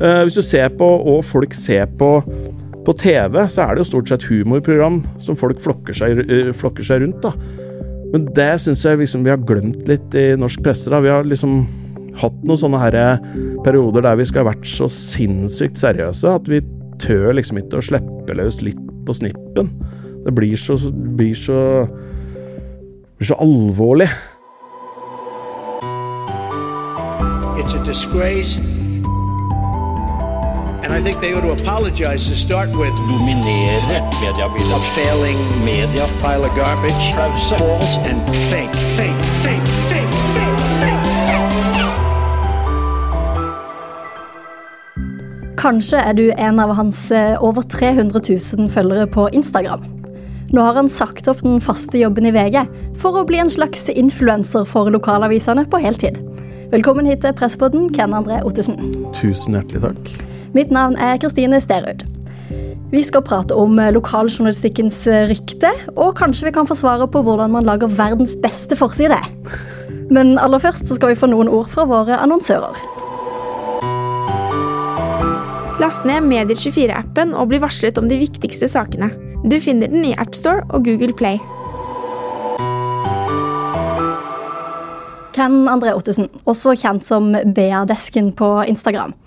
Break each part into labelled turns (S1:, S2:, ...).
S1: Eh, hvis du ser på, og folk ser på på TV, så er det jo stort sett humorprogram som folk flokker seg, eh, flokker seg rundt, da. Men det syns jeg liksom vi har glemt litt i norsk presse. da. Vi har liksom hatt noen sånne her perioder der vi skal ha vært så sinnssykt seriøse at vi tør liksom ikke å slippe løs litt på snippen. Det blir så, blir så, blir så alvorlig.
S2: It's a disgrace.
S3: Dominere mediebildet.
S2: A failing
S3: Media.
S2: pile of garbage.
S3: Pause.
S2: False and fake, fake, fake, fake, fake, fake.
S4: Kanskje er du en av hans eh, over 300 000 følgere på Instagram. Nå har han sagt opp den faste jobben i VG for å bli en slags influenser for lokalavisene på heltid. Velkommen hit til Presspodden, Ken André Ottesen.
S1: Tusen hjertelig takk.
S4: Mitt navn er Kristine Sterud. Vi skal prate om eh, lokaljournalistikkens eh, rykte, og kanskje vi kan få svaret på hvordan man lager verdens beste forside. Men aller først så skal vi få noen ord fra våre annonsører.
S5: Last ned Medier24-appen og bli varslet om de viktigste sakene. Du finner den i AppStore og Google Play.
S4: Ken André Ottesen, også kjent som BA-desken på Instagram.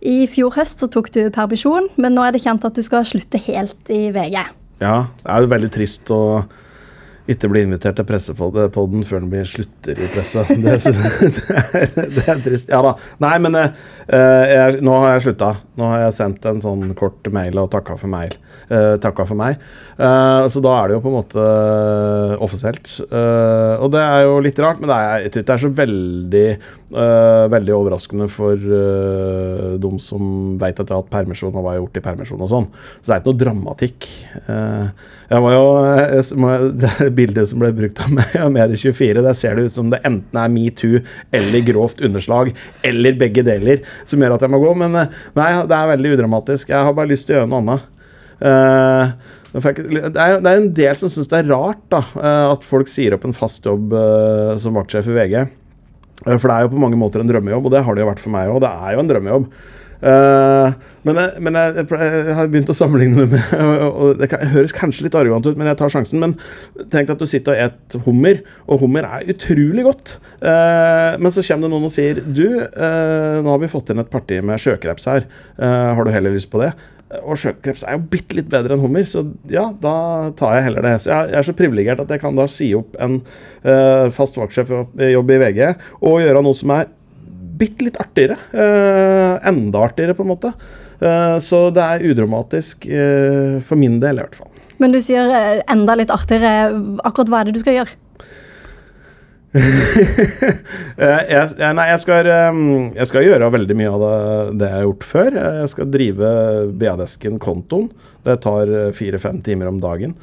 S4: I fjor høst så tok du permisjon, men nå er det kjent at du skal slutte helt i VG.
S1: Ja, det er jo veldig trist å ikke bli invitert til pressepodden før den blir slutter i pressa. Det, det, det, er trist. Ja da. Nei, men uh, jeg, nå har jeg slutta. Nå har jeg sendt en sånn kort mail og takka for, mail, uh, takka for meg. Uh, så da er det jo på en måte offisielt. Eh, og det er jo litt rart, men det er, jeg tror det er så veldig, eh, veldig overraskende for uh, de som veit at jeg har hatt permisjon og hva jeg har gjort i permisjon og sånn. Så det er ikke noe dramatikk. jeg var jo jeg må, det bildet som ble brukt av meg av Medie24, der ser det ut som det enten er metoo eller grovt underslag, eller begge deler, som gjør at jeg må gå. Men nei, det er veldig udramatisk. Jeg har bare lyst til å gjøre noe annet. Uh, det det er en del som syns det er rart da, at folk sier opp en fast jobb uh, som vaktsjef i VG. For det er jo på mange måter en drømmejobb, og det har det jo vært for meg òg. Det er jo en drømmejobb. Uh, men, jeg, jeg, jeg, har begynt å sammenligne det med og Det høres kanskje litt arrogant ut, men jeg tar sjansen. Men tenk at du sitter og et hummer, og hummer er utrolig godt. Uh, men så kommer det noen og sier Du, uh, nå har vi fått inn et parti med sjøkreps her. har du heller lyst på det? Og sjøkreps er jo bitte litt bedre enn hummer, så ja, da tar jeg heller det. Så jeg, er så privilegert at jeg kan da si opp en fast vaktsjefjobb i VG og gjøre noe som er bitte litt artigere. Uh, enda artigere, på en måte. Uh, så det er udramatisk, uh, for min del i hvert fall.
S4: Men du sier enda litt artigere. Akkurat hva er det du skal gjøre?
S1: jeg, nei, jeg skal, jeg skal, gjøre veldig mye av det, det, jeg har gjort før. Jeg skal drive BA-desken-kontoen. Det tar fire-fem timer om dagen.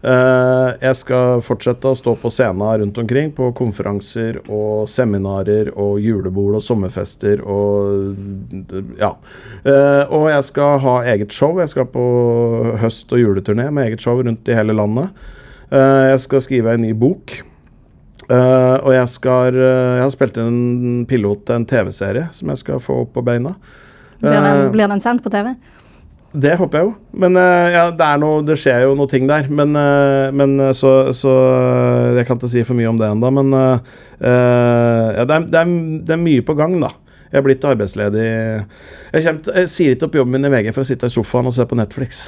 S1: Uh, jeg skal fortsette å stå på scenen rundt omkring på konferanser og seminarer og julebord og sommerfester og ja. Uh, og jeg skal ha eget show. Jeg skal på høst- og juleturné med eget show rundt i hele landet. Uh, jeg skal skrive en ny bok. og jeg skal Jeg har spilt inn en pilot til en TV-serie som jeg skal få opp på beina.
S4: Blir den, blir den sendt på TV?
S1: Det håper jeg jo. Men uh, ja, det, noe, det, skjer jo noe ting der. Men, uh, men uh, så, så Jeg kan ikke si for mye om det ennå. Men ja, det, er, det, er, det, er, mye på gang, da. Jeg er blitt arbeidsledig. Jeg, kommer, jeg sier ikke opp jobben min i VG for å sitte i sofaen og se på Netflix.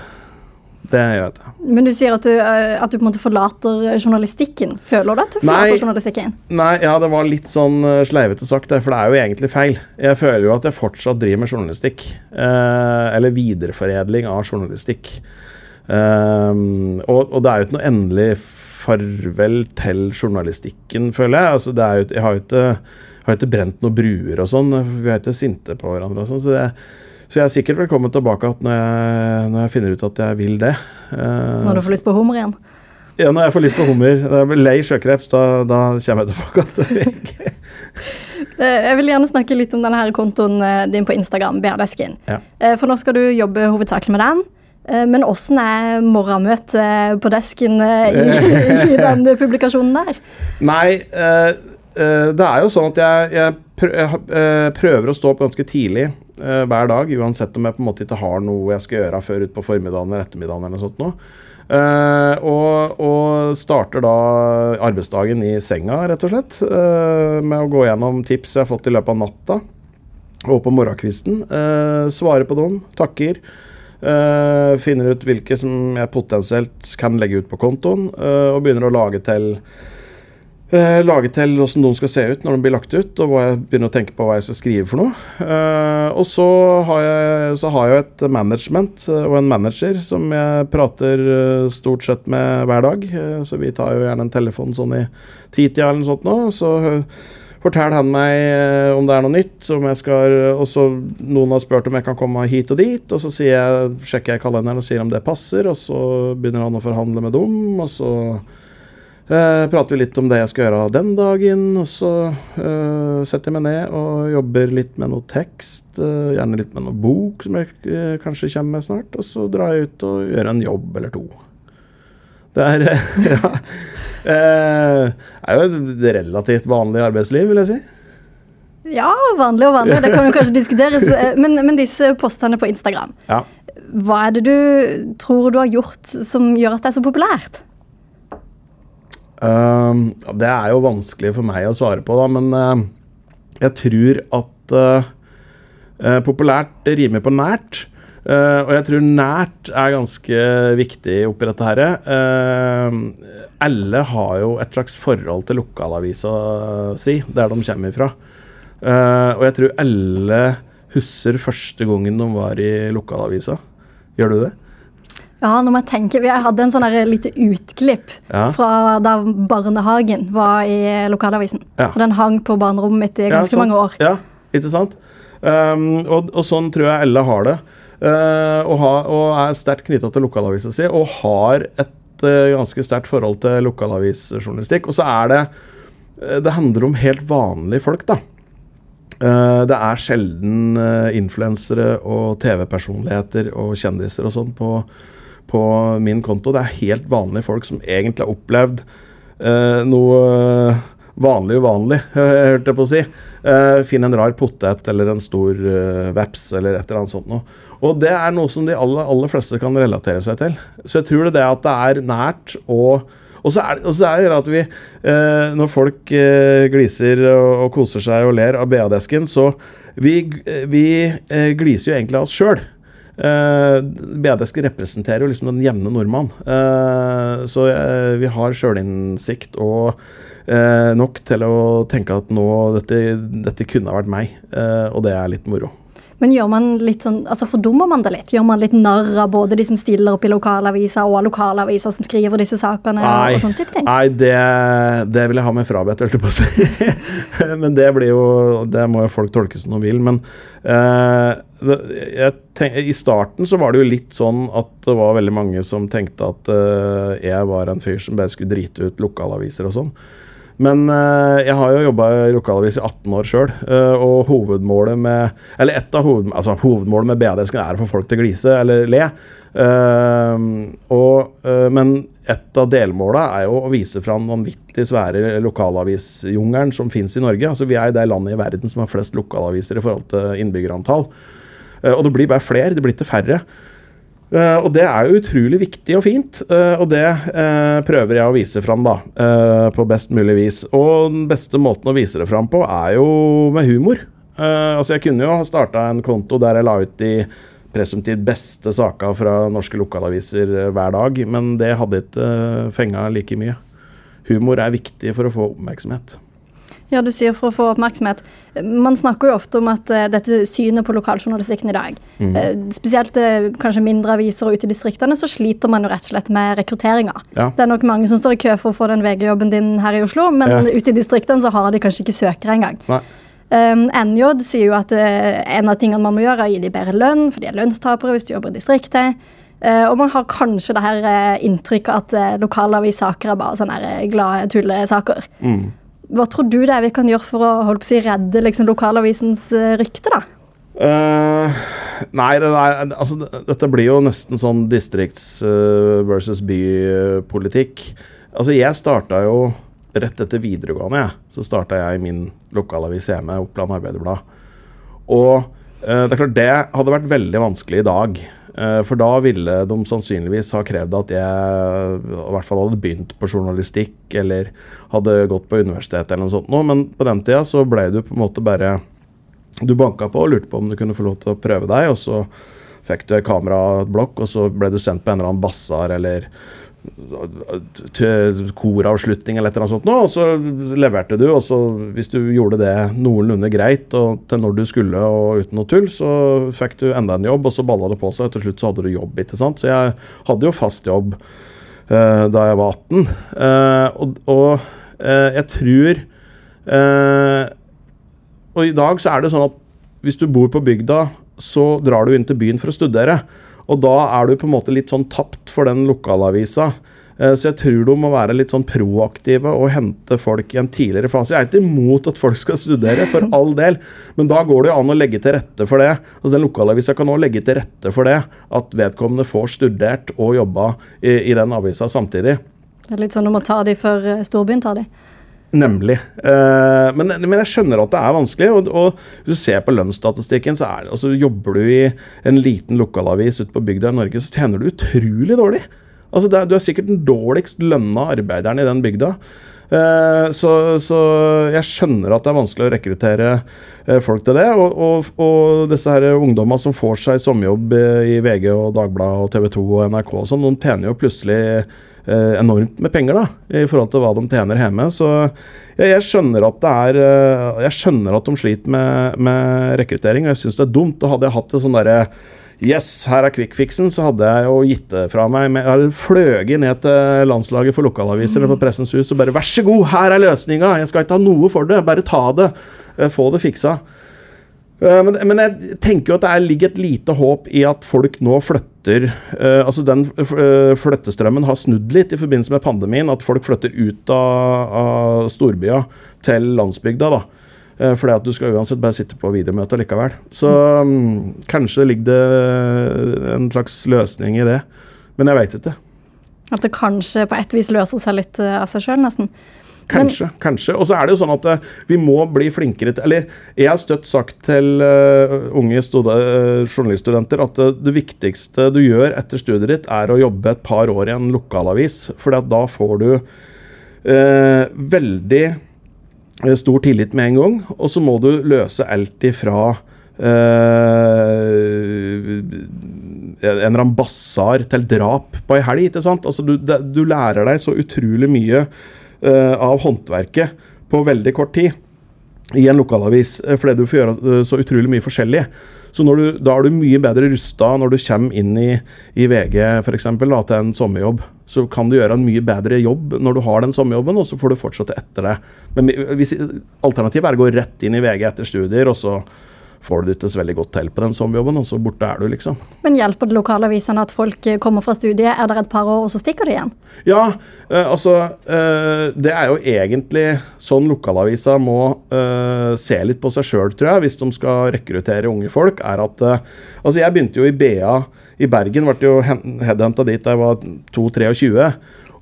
S1: Det gjør jeg.
S4: Men du sier at du, eh, at du, på en måte forlater journalistikken. Føler du at du forlater nei, journalistikken?
S1: Nei, ja, det var litt sånn eh, sleivete sagt, for det er jo egentlig feil. Jeg føler jo at jeg fortsatt driver med journalistikk. Eh, eller videreforedling av journalistikk. Eh, og, og, det er jo ikke noe endelig farvel til journalistikken, føler jeg. Altså, det er jo, jeg har jo ikke, har ikke brent noen bruer og sånn. Vi er ikke sinte på hverandre og sånn. så det så jeg er sikkert velkommen tilbake når jeg, når jeg finner ut at jeg vil det.
S4: Uh, når du får lyst på hummer igjen?
S1: Ja, når jeg får lyst på hummer. Når jeg blir lei sjøkreps, da, da, kommer jeg tilbake til
S4: eh, Jeg vil gjerne snakke litt om denne her kontoen eh, din på Instagram, BRDskin.
S1: Ja.
S4: For nå skal du jobbe hovedsakelig med den. Men åssen er morgenmøtet på desken i, i den publikasjonen der?
S1: Nei, det er jo sånn at jeg, jeg prøver å stå opp ganske tidlig eh, hver dag, uansett om jeg på en måte ikke har noe jeg skal gjøre før utpå formiddagen eller ettermiddagen eller noe sånt noe. Eh, og, og starter da arbeidsdagen i senga, rett og slett, eh, med å gå gjennom tips jeg har fått i løpet av natta og på morgenkvisten. Eh, svarer på dem, takker. Uh, finner ut hvilke som jeg potensielt kan legge ut på kontoen, uh, og begynner å lage til Eh, lage til hvordan noen skal se ut når de blir lagt ut, og hva jeg begynner å tenke på hva jeg skal skrive for noe. Eh, og så har, jeg, så har jeg et management eh, og en manager som jeg prater eh, stort sett med hver dag. Eh, så vi tar jo gjerne en telefon sånn i titida eller noe sånt nå. Så forteller han meg om det er noe nytt. Om jeg skal, og så Noen har spurt om jeg kan komme hit og dit, og så jeg, sjekker jeg kalenderen og sier om det passer. Og så begynner han å forhandle med dem, og så Eh, prater vi litt om det jeg skal gjøre den dagen, og så eh, setter jeg meg ned og jobber litt med noe tekst. eh, gjerne litt med noe bok som jeg kanskje kommer med snart. Og så drar jeg ut og gjør en jobb eller to. Det er ja, eh, er jo et relativt vanlig arbeidsliv, vil jeg si.
S4: Ja, vanlig og vanlig, det kan jo kanskje diskuteres. Men, men disse postene på Instagram,
S1: Ja.
S4: hva er det du tror du har gjort som gjør at det er så populært?
S1: Ehm, det er jo vanskelig for meg å svare på, da, men eh, jeg tror at eh, eh, populært rimer på nært. Uh, og jeg tror nært er ganske viktig oppi dette her. Uh, alle har jo et slags forhold til lokalavisa si, der de kommer ifra. Uh, og jeg tror alle husker første gangen de var i lokalavisa. Gjør du det?
S4: Ja, når man tenker, Jeg hadde en sånn lite utklipp
S1: Ja.
S4: fra da Barnehagen var i lokalavisen.
S1: Ja.
S4: Og Den hang på barnerommet mitt i ganske mange år.
S1: Ja, ikke sant? Um, og, og sånn tror jeg alle har det. Uh, og, ha, og er sterkt knytta til lokalavisa si, og har et uh, ganske sterkt forhold til lokalavisjournalistikk. Og så er det uh, Det handler om helt vanlige folk, da. Uh, det er sjelden influensere og TV-personligheter og kjendiser og sånn på, på min konto. Det er helt vanlige folk som egentlig har opplevd eh, noe eh, vanlig uvanlig, hørte jeg på å si. Eh, Finn en rar potet eller en stor eh, veps eller et eller annet sånt noe. Og det er noe som de aller, aller fleste kan relatere seg til. Så jeg tror det, det at det er nært og og så er, er det at vi, eh, når folk eh, gliser og, og koser seg og ler av BA-desken, så vi, vi eh, gliser jo egentlig av oss sjøl. Uh, BA-desken representerer jo liksom den jevne nordmann. Eh, så eh, vi har sjølinnsikt og eh, nok til å tenke at nå dette, dette kunne ha vært meg, eh, og det er litt moro.
S4: Men gjør man litt sånn, altså fordummer man det litt? Gjør man litt narr av både de som stiller opp i lokalaviser, og lokalaviser som skriver disse sakene?
S1: Nei,
S4: og sånne type ting?
S1: nei det, det vil jeg ha meg frabedt, holdt jeg på å si. men det blir jo Det må jo folk tolke som de vil. Men uh, tenk, i starten så var det jo litt sånn at det var veldig mange som tenkte at uh, jeg var en fyr som bare skulle drite ut lokalaviser og sånn. Men eh, jeg har jo jobba i lokalavis i 18 år sjøl, og hovedmålet med Eller et av hoved, altså, hovedmålet med BAD-esken er å få folk til å glise eller le. Eh, og, eh, men et av delmåla er jo å vise fram vanvittig svære lokalavisjungelen som finnes i Norge. Altså Vi er i det landet i verden som har flest lokalaviser i forhold til innbyggerantall. Eh, og det blir bare flere, det blir ikke færre. Eh, og det er jo utrolig viktig og fint, eh, og det eh, prøver jeg å vise fram da, på best mulig vis. Og den beste måten å vise det fram på er jo med humor. Altså Jeg kunne jo ha starta en konto der jeg la ut de presumptivt beste saka fra norske lokalaviser hver dag, men det hadde ikke fenga like mye. Humor er viktig for å få oppmerksomhet.
S4: Ja, du sier for å få oppmerksomhet. Man snakker jo ofte om at uh, dette synet på lokaljournalistikken i dag,
S1: Mm.
S4: uh, spesielt uh, kanskje mindre aviser ute i distriktene, så sliter man jo rett og slett med rekrutteringa.
S1: Ja.
S4: Det er nok mange som står i kø for å få den VG-jobben din her i Oslo, men
S1: Ja.
S4: ute i distriktene så har de kanskje ikke søkere engang.
S1: Nei.
S4: Um, NJ sier jo at en av tingene man må gjøre, er å gi dem bedre lønn, for de er lønnstapere hvis du jobber i distriktet. Uh, og man har kanskje det her uh, inntrykket at uh, lokalavissaker er bare sånne her, glade tullesaker.
S1: Mm.
S4: Hva tror du det er vi kan gjøre for å holde på å si, redde liksom, lokalavisens eh, rykte, da?
S1: Uh, nei, det nei altså, dette blir jo nesten sånn distrikts uh, versus by-politikk. Altså, jeg starta jo rett etter videregående, jeg. Så starta jeg min lokalavis hjemme, Oppland Arbeiderblad. Og uh, det er klart det hadde vært veldig vanskelig i dag. Eh, for da ville de sannsynligvis ha krevd at jeg i hvert fall hadde begynt på journalistikk, eller hadde gått på universitetet eller noe sånt. nå, Men på den tida så ble du på en måte bare Du banka på og lurte på om du kunne få lov til å prøve deg, og så fikk du et kamerablokk, og så ble du sendt på en eller annen basar eller koravslutning eller et eller annet sånt, og så leverte du. Og så hvis du gjorde det noenlunde greit og til når du skulle og uten noe tull, så fikk du enda en jobb, og så balla det på seg. og Til slutt så hadde du jobb, ikke sant. Så jeg hadde jo fast jobb uh, da jeg var 18. Uh, og, og uh, jeg tror eh, Og i dag så er det sånn at hvis du bor på bygda, så drar du inn til byen for å studere. Og da er du på en måte litt sånn tapt for den lokalavisa. Eh, Så jeg tror du må være litt sånn proaktive og hente folk i en tidligere fase. Jeg er ikke imot at folk skal studere, for all del, men da går det jo an å legge til rette for det. Altså Den lokalavisa kan også legge til rette for det, at vedkommende får studert og jobba i, i den avisa samtidig.
S4: Det er litt sånn du må ta de før eh, storbyen tar de.
S1: Nemlig. Eh, men, men jeg skjønner at det er vanskelig. Og, og hvis du ser på lønnsstatistikken, så er det, altså, jobber du i en liten lokalavis ute på bygda i Norge, så tjener du utrolig dårlig. Altså, er, du er sikkert den dårligst lønna arbeideren i den bygda. Eh, så, så jeg skjønner at det er vanskelig å rekruttere eh, folk til det. Og, og, og disse her ungdommene som får seg sommerjobb i VG og Dagbladet og TV 2 og NRK og sånn, de tjener jo plutselig enormt med penger da, i forhold til hva de tjener hjemme. Så jeg, jeg skjønner at det er eh, Jeg skjønner at de sliter med, med rekruttering, og jeg syns det er dumt. Da hadde jeg hatt det sånn derre Yes, her er quickfixen, så hadde jeg jo gitt det fra meg. Men Jeg hadde fløyet ned til landslaget for lokalaviser eller på Pressens Hus og bare Vær så god, her er løsninga! Jeg skal ikke ha noe for det, bare ta det. Eh, Få det fiksa. Eh, Men, men jeg tenker jo at det er, ligger et lite håp i at folk nå flytter uh, Altså den eh, flyttestrømmen har snudd litt i forbindelse med pandemien. At folk flytter ut av, av storbya til landsbygda. da. Fordi at du skal uansett bare sitte på videomøte likevel. Så mm, kanskje ligger det en slags løsning i det. Men jeg veit ikke.
S4: At det kanskje på et vis løser seg litt av seg sjøl, nesten.
S1: Kanskje. kanskje. Og så er det jo sånn at eh, vi må bli flinkere til Eller jeg har støtt sagt til eh, unge stude- eh, journaliststudenter at det, det viktigste du gjør etter studiet ditt, er å jobbe et par år i en lokalavis. For da får du eh, veldig eh, stor tillit med en gang, og så må du løse alt ifra eh, en eller annen basar til drap på ei helg. ikke sant? Altså, du, du lærer deg så utrolig mye eh, av håndverket på veldig kort tid i en lokalavis, eh, fordi du får gjøre eh, så utrolig mye forskjellig. Så du, da er du mye bedre rusta når du kommer inn i, i VG da, til en sommerjobb. Så kan du gjøre en mye bedre jobb når du har den sommerjobben, og så får du fortsette etter det. Men hvis, alternativet er å gå rett inn i VG etter studier, og så får du det ikke så veldig godt til på den sommerjobben, og så borte er du, liksom.
S4: Men hjelper det lokalavisene at folk eh, kommer fra studiet, er der et par år, og så stikker de igjen?
S1: Ja, eh, altså eh, Det er jo egentlig sånn lokalavisa må eh, se litt på seg sjøl, tror jeg, hvis de skal rekruttere unge folk. er at eh, Altså, jeg begynte jo i BA i Bergen, ble jo headhunta dit da jeg var 2-23.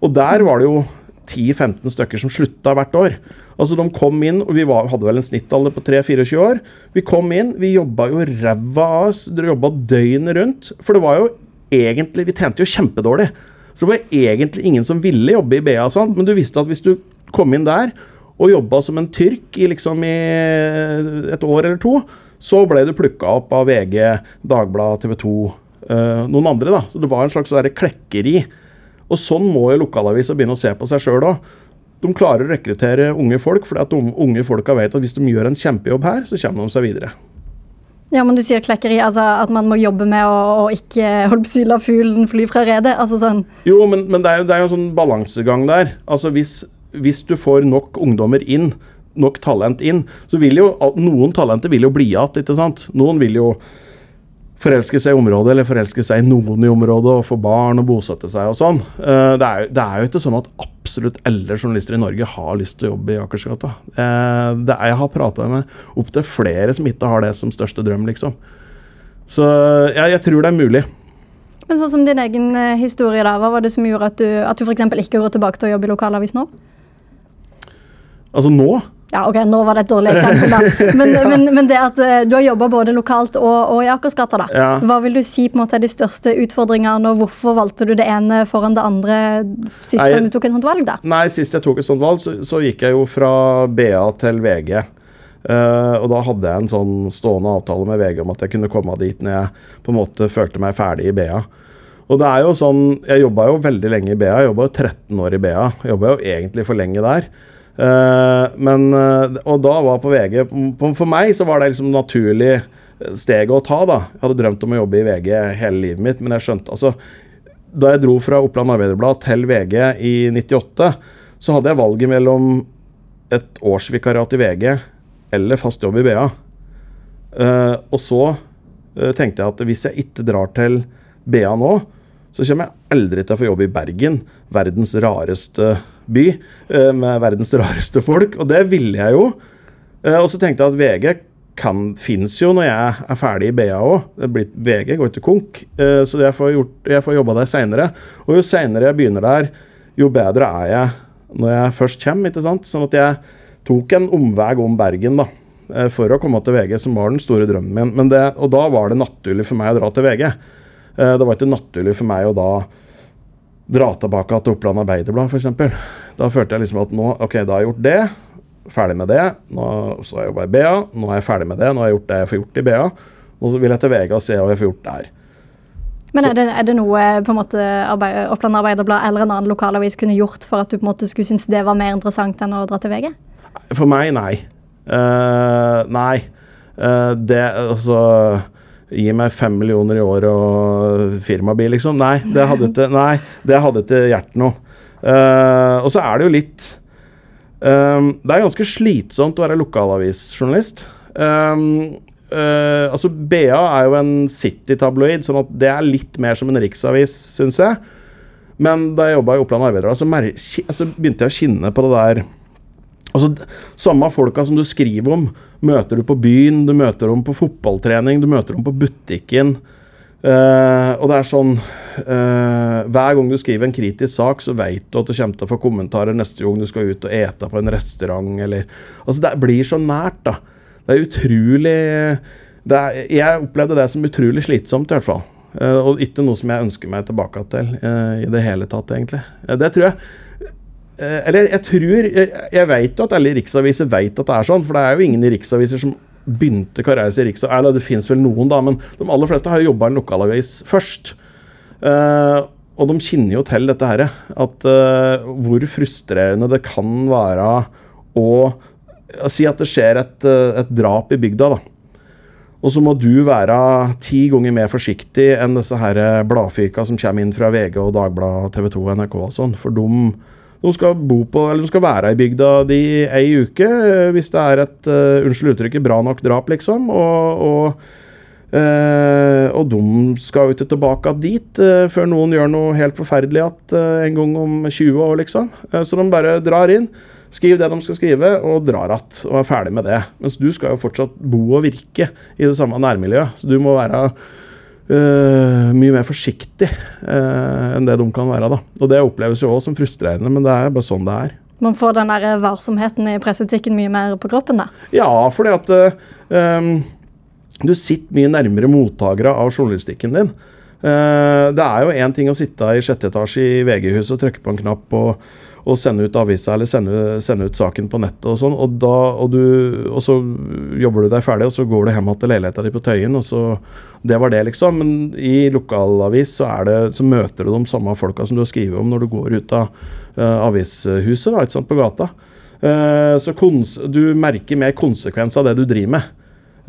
S1: Og der var det jo 10-15 stykker som slutta hvert år. Altså De kom inn, og vi var, hadde vel en snittalder på 3-24 år. Vi kom inn, vi jobba jo ræva av oss. Dere jobba døgnet rundt. For det var jo egentlig Vi tjente jo kjempedårlig. Så det var egentlig ingen som ville jobbe i BA, og sånt, men du visste at hvis du kom inn der og jobba som en tyrk i liksom i et år eller to, så ble du plukka opp av VG, Dagbladet, TV 2, øh, noen andre. da. Så det var en slags sånn klekkeri. Og sånn må jo lokalavisa begynne å se på seg sjøl òg. De klarer å rekruttere unge folk, fordi at de unge folka vet at hvis de gjør en kjempejobb her, så kommer de seg videre.
S4: Ja, men du sier klekkeri, altså at man må jobbe med å, å ikke holdt på å si, la fuglen fly fra redet. Altså sånn
S1: Jo, men, men det, er jo, det er jo en sånn balansegang der. Altså hvis, hvis du får nok ungdommer inn, nok talent inn, så vil jo noen talenter vil jo bli igjen, ikke sant. Noen vil jo forelske seg i området, eller forelske seg i noen i området, og få barn og bosette seg og sånn. Eh, Det er, det er jo ikke sånn at absolutt alle journalister i Norge har lyst til å jobbe i Akersgata. Eh, Det er, jeg har prata med opptil flere som ikke har det som største drøm, liksom. Så ja, jeg tror det er mulig.
S4: Men sånn som din egen eh, historie, da. Hva var det som gjorde at du, at du f.eks. ikke går tilbake til å jobbe i lokalavis nå?
S1: Altså nå
S4: Ja, ok, nå var det et dårlig eksempel, da. Men, men, men det at eh, du har jobba både lokalt og, og i Akersgata, da.
S1: Ja.
S4: Hva vil du si på en måte er de største utfordringene, og hvorfor valgte du det ene foran det andre sist
S1: Nei,
S4: gang du tok et sånt valg, da?
S1: Nei, sist jeg tok et sånt valg, så, så gikk jeg jo fra BA til VG. Uh, og da hadde jeg en sånn stående avtale med VG om at jeg kunne komme dit når jeg på en måte følte meg ferdig i BA. Og det er jo sånn, Jeg jobba jo veldig lenge i BA, jeg jobba jo 13 år i BA. Jobba jo egentlig for lenge der. Eh, men, eh, og da var på VG For meg så var det liksom naturlig steget å ta, da. Jeg hadde drømt om å jobbe i VG hele livet mitt, men jeg skjønte altså Da jeg dro fra Oppland Arbeiderblad til VG i 98, så hadde jeg valget mellom et årsvikariat i VG eller fast jobb i BA. Eh, og så eh, tenkte jeg at hvis jeg ikke drar til BA nå, så kommer jeg aldri til å få jobb i Bergen, verdens rareste by, eh, med verdens rareste folk. Og det ville jeg jo. Eh, og så tenkte jeg at VG kan, fins jo når jeg er ferdig i BA òg. VG går til konk, eh, så jeg får, gjort, jeg får jobba der seinere. Og jo seinere jeg begynner der, jo bedre er jeg når jeg først kommer. ikke sant? Sånn at jeg tok en omvei om Bergen da, for å komme til VG, som var den store drømmen min. Det, og da var det naturlig for meg å dra til VG. Det var ikke naturlig for meg å da dra tilbake til Oppland Arbeiderblad, f.eks. Da følte jeg liksom at nå, ok, da har jeg gjort det. Ferdig med det. Nå, så har jeg jobba i BA. Nå er jeg ferdig med det. Nå har jeg gjort det jeg får gjort i BA. Nå vil jeg til VG og se hva jeg får gjort der.
S4: Men er det, er det noe på en måte arbeid, Oppland Arbeiderblad eller en annen lokalavis kunne gjort for at du på en måte skulle synes det var mer interessant enn å dra til VG?
S1: For meg, nei. Uh, nei. Uh, det Altså Gi meg fem millioner i år og firmabil, liksom. Nei, det hadde ikke, nei, det hadde ikke hjertet noe. Uh, og så er det jo litt um, Det er ganske slitsomt å være lokalavisjournalist. Um, uh, altså BA er jo en City-tabloid, sånn at det er litt mer som en riksavis, syns jeg. Men da jeg jobba i Oppland Arbeiderblad, så, altså, begynte jeg å kjenne på det der Altså, Samme folka som du skriver om, møter du på byen, du møter dem på fotballtrening, du møter dem på butikken. Uh, og det er sånn uh, Hver gang du skriver en kritisk sak, så vet du at du kommer til å få kommentarer neste gang du skal ut og ete på en restaurant, eller Altså, det blir så nært, da. Det er utrolig det er, Jeg opplevde det som utrolig slitsomt, i hvert fall. Uh, og ikke noe som jeg ønsker meg tilbake til i det hele tatt, egentlig. Det tror jeg Eller jeg tror Jeg, vet jo at alle riksaviser vet at det er sånn, for det er jo ingen riksaviser som begynte karrieren sin i riksavis. Eller det fins vel noen, da, men de aller fleste har jo jobba i en lokalavis først. Uh, og de kjenner jo til dette her, at uh, hvor frustrerende det kan være å å Si at det skjer et, eh, et drap i bygda, da. Og så må du være ti ganger mer forsiktig enn disse her bladfyka som kommer inn fra VG og Dagbladet, TV 2 og NRK og sånn. For de, de skal bo på, eller de skal være i bygda di ei uke eh, hvis det er et, uh, unnskyld uttrykket, bra nok drap, liksom. Og, og uh, og de skal jo ikke tilbake dit uh, før noen gjør noe helt forferdelig eh, en gang om 20 år, liksom. Så de bare drar inn, skriver det de skal skrive, og drar igjen. og er ferdig med det. Mens du skal jo fortsatt bo og virke i det samme nærmiljøet, så du må være eh, mye mer forsiktig uh, enn det de kan være. da. Og det oppleves jo òg som frustrerende, men det er bare sånn det er.
S4: Man får den der varsomheten i presseetikken mye mer på kroppen, da.
S1: Ja, fordi at uh, um, du sitter mye nærmere mottakere av journalistikken din. Eh, det er jo én ting å sitte i sjette etasje i VG-huset og trykke på en knapp og, og sende ut avisa eller sende, sende ut saken på nettet og sånn, og, da, og, og så jobber du deg ferdig, og så går du hjem til leiligheta di på Tøyen, og så Det var det, liksom. Men i lokalavis så, er det, så møter du de samme folka som du har skrevet om når du går ut av uh, avishuset, da, ikke sant, på gata. Uh, så du merker mer konsekvens av det du driver med.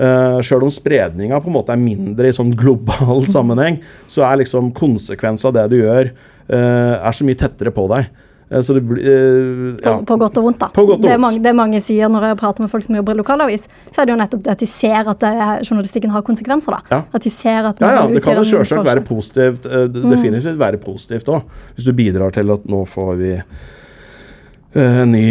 S1: Uh, Sjøl om spredninga på en måte er mindre i sånn global sammenheng, så er liksom konsekvens av det du gjør, uh, er så mye tettere på deg. Eh, så det blir eh,
S4: På,
S1: ja.
S4: på godt og vondt, da.
S1: På godt og
S4: det, er mange, det mange sier når jeg prater med folk som jobber i lokalavis, så er det jo nettopp det at de ser at det, er- journalistikken har konsekvenser. da.
S1: Ja.
S4: At de ser at
S1: Ja, ja, det kan jo
S4: en
S1: selvsagt være positivt. eh, det- Definitivt være positivt òg. Hvis du bidrar til at nå får vi eh, en ny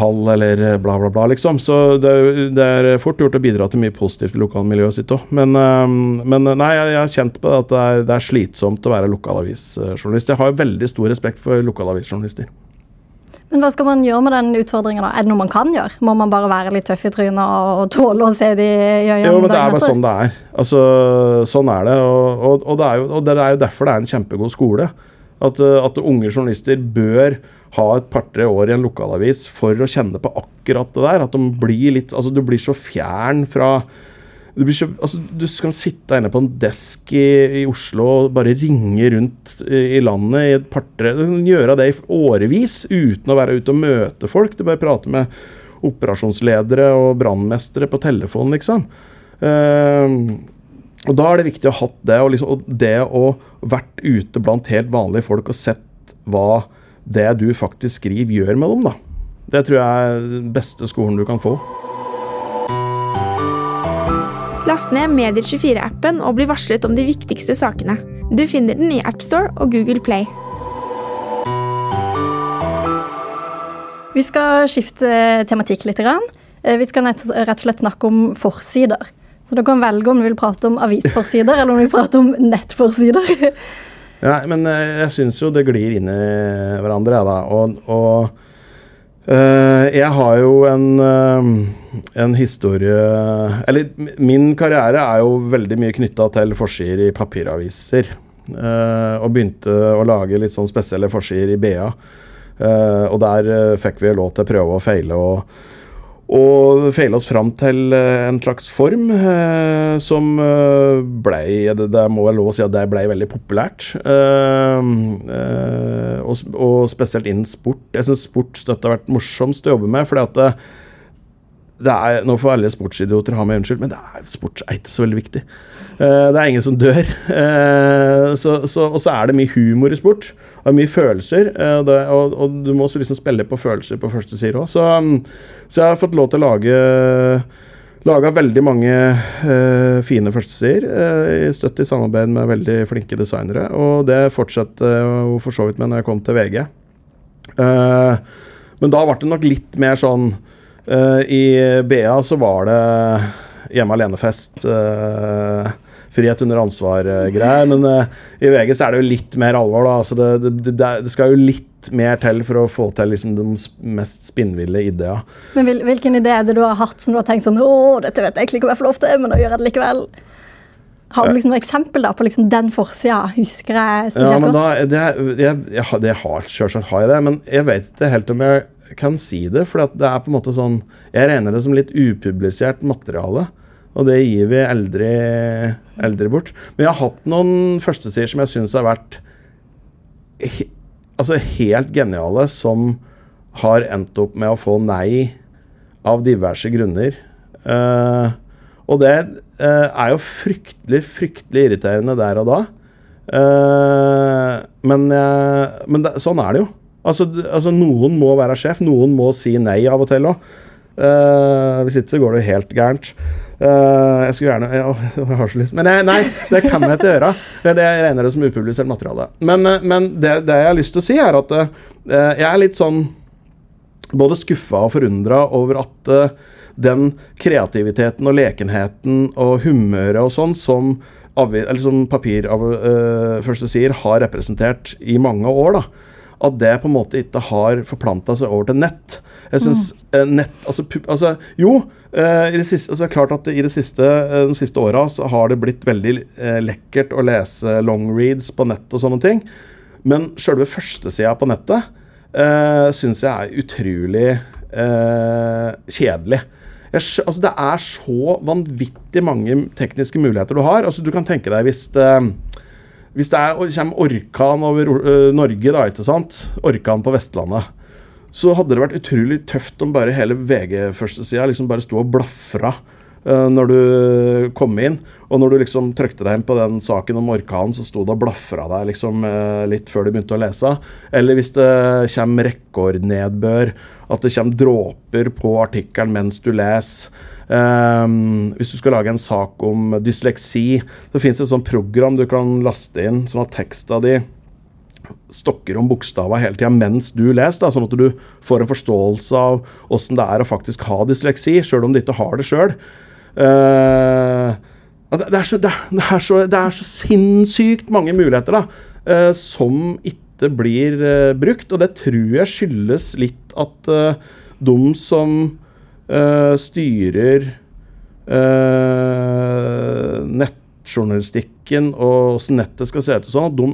S1: hall eller eh, bla, bla, bla, liksom. Så det, det er fort gjort å bidra til mye positivt i lokalmiljøet sitt òg. Men, eh, men nei, jeg, har kjent på det at det er, det er slitsomt å være lokalavisjournalist. Jeg har veldig stor respekt for lokalavisjournalister.
S4: Men hva skal man gjøre med den utfordringen? Er det noe man kan gjøre? Må man bare være litt tøff i trynet og, og tåle å se de i øynene?
S1: Jo, men det er bare sånn det er. Altså, sånn er det. Og, og, og, det er jo, og det er jo derfor det er en kjempegod skole. At, uh, at unge journalister bør ha et par-tre år i en lokalavis for å kjenne på akkurat det der. At de blir litt Altså, du blir så fjern fra du, så, altså, du skal sitte inne på en desk i, i Oslo og bare ringe rundt i, i landet i et par-tre gjøre det i årevis uten å være ute og møte folk. Du bare prater med operasjonsledere og brannmestere på telefon, liksom. Eh, og da er det viktig å ha hatt det, og, liksom, og det å vært ute blant helt vanlige folk og sett hva det du faktisk skriver, gjør med dem, da. Det tror jeg er den beste skolen du kan få.
S5: Last ned Medier24-appen og bli varslet om de viktigste sakene. Du finner den i AppStore og Google Play.
S4: Vi skal skifte tematikk litt. grann. Eh, Vi skal rett og slett snakke om forsider. Så du kan velge om du vil prate om avisforsider, eller om du vil prate om nettforsider.
S1: Nei, men eh, jeg syns jo det glir inn i hverandre, jeg, da. Og, og eh, jeg har jo en, eh, en historie Eller min karriere er jo veldig mye knytta til forsider i papiraviser. Eh, og begynte å lage litt sånn spesielle forsider i BA. Og der fikk vi lov til å prøve og feile. og og feile oss fram til eh, en slags form eh, som eh, blei det, det må være lov å si at det blei veldig populært. Eh, eh, og, og spesielt innen sport. Jeg syns sport støtt har vært morsomst å jobbe med. fordi at det er, Nå får alle sportsidioter ha meg unnskyld, men det er, sport er ikke så veldig viktig. Uh, det er ingen som dør. Uh, så, så, og så er det mye humor i sport. Og mye følelser. Uh, det, og, og du må også liksom spille på følelser på første side òg. Så, um, så jeg har fått lov til å lage Laga veldig mange fine førstesider, uh, støtt i samarbeid med veldig flinke designere. Og det fortsatte jo for så vidt med når jeg kom til VG. Men da ble det nok litt mer sånn eh, I BA så var det hjemme alene-fest. Uh, frihet under ansvar-greier. Men uh, i VG så er det jo litt mer alvor, da. Altså det, det, det, skal jo litt mer til for å få til liksom de mest spinnville ideene.
S4: Men hvil, hvilken idé er det du har hatt som du har tenkt sånn Å, dette vet jeg egentlig ikke om jeg får lov til, men nå gjør jeg det likevel. Har du liksom noe eksempel da på liksom den forsida? Husker jeg
S1: Ja,
S4: spesielt
S1: godt? da, det, jeg, jeg, har- det har Selvsagt har jeg det, men jeg vet ikke helt om jeg kan si det. For det er på en måte sånn Jeg regner det som litt upublisert materiale. Og det gir vi aldri, aldri bort. Men jeg har hatt noen førstesider som jeg syns har vært he, altså helt geniale, som har endt opp med å få nei av diverse grunner. Uh, og det uh, er jo fryktelig, fryktelig irriterende der og da. Uh, men men det, sånn er det jo. Altså, altså Noen må være sjef, noen må si nei av og til òg. hvis ikke så går det jo helt gærent. Uh, jeg skulle gjerne jeg, Jeg har så lyst Men jeg, nei, det kan jeg ikke gjøre. Det, jeg regner det som upublisert materiale. Men, eh, men det, det jeg har lyst til å si, er at uh, jeg er litt sånn både skuffa og forundra over at eh, den kreativiteten og lekenheten og humøret og sånn som, som papir av, eh, første sier har representert i mange år, da, at det på en måte ikke har forplanta seg over til nett. Jeg synes mm. nett altså, altså Jo, eh, i det siste, altså, klart at i det siste, eh, de siste åra så har det blitt veldig eh, lekkert å lese longreads på nett og sånne ting. Men sjølve førstesida på nettet uh, syns jeg er utrolig eh, kjedelig. Jeg, altså, det er så vanvittig mange tekniske muligheter du har. Altså, du kan tenke deg hvis det, hvis det er, kommer orkan over eh, Norge, da, ikke sant? Orkan på Vestlandet. Så hadde det vært utrolig tøft om bare hele VG-førstesida liksom bare sto og blafra eh, når du kom inn. Og når du liksom trykte deg inn på den saken om orkanen, så sto det og blafra deg liksom eh, litt før du begynte å lese. Eller hvis det kommer rekordnedbør, at det kommer dråper på artikkelen mens du leser. Ehm, hvis du skal lage en sak om dysleksi, så fins det et sånt program du kan laste inn, sånn at teksta di stokker om bokstava hele tida mens du leser, da, sånn at du får en forståelse av åssen det er å faktisk ha dysleksi, sjøl om du ikke har det sjøl. det, det, er så- det, det, så- det er så sinnssykt mange muligheter da, eh, som ikke blir eh, brukt, og det tror jeg skyldes litt at eh, de som eh, styrer uh, nettjournalistikken og hvordan nettet skal se ut sånn, at de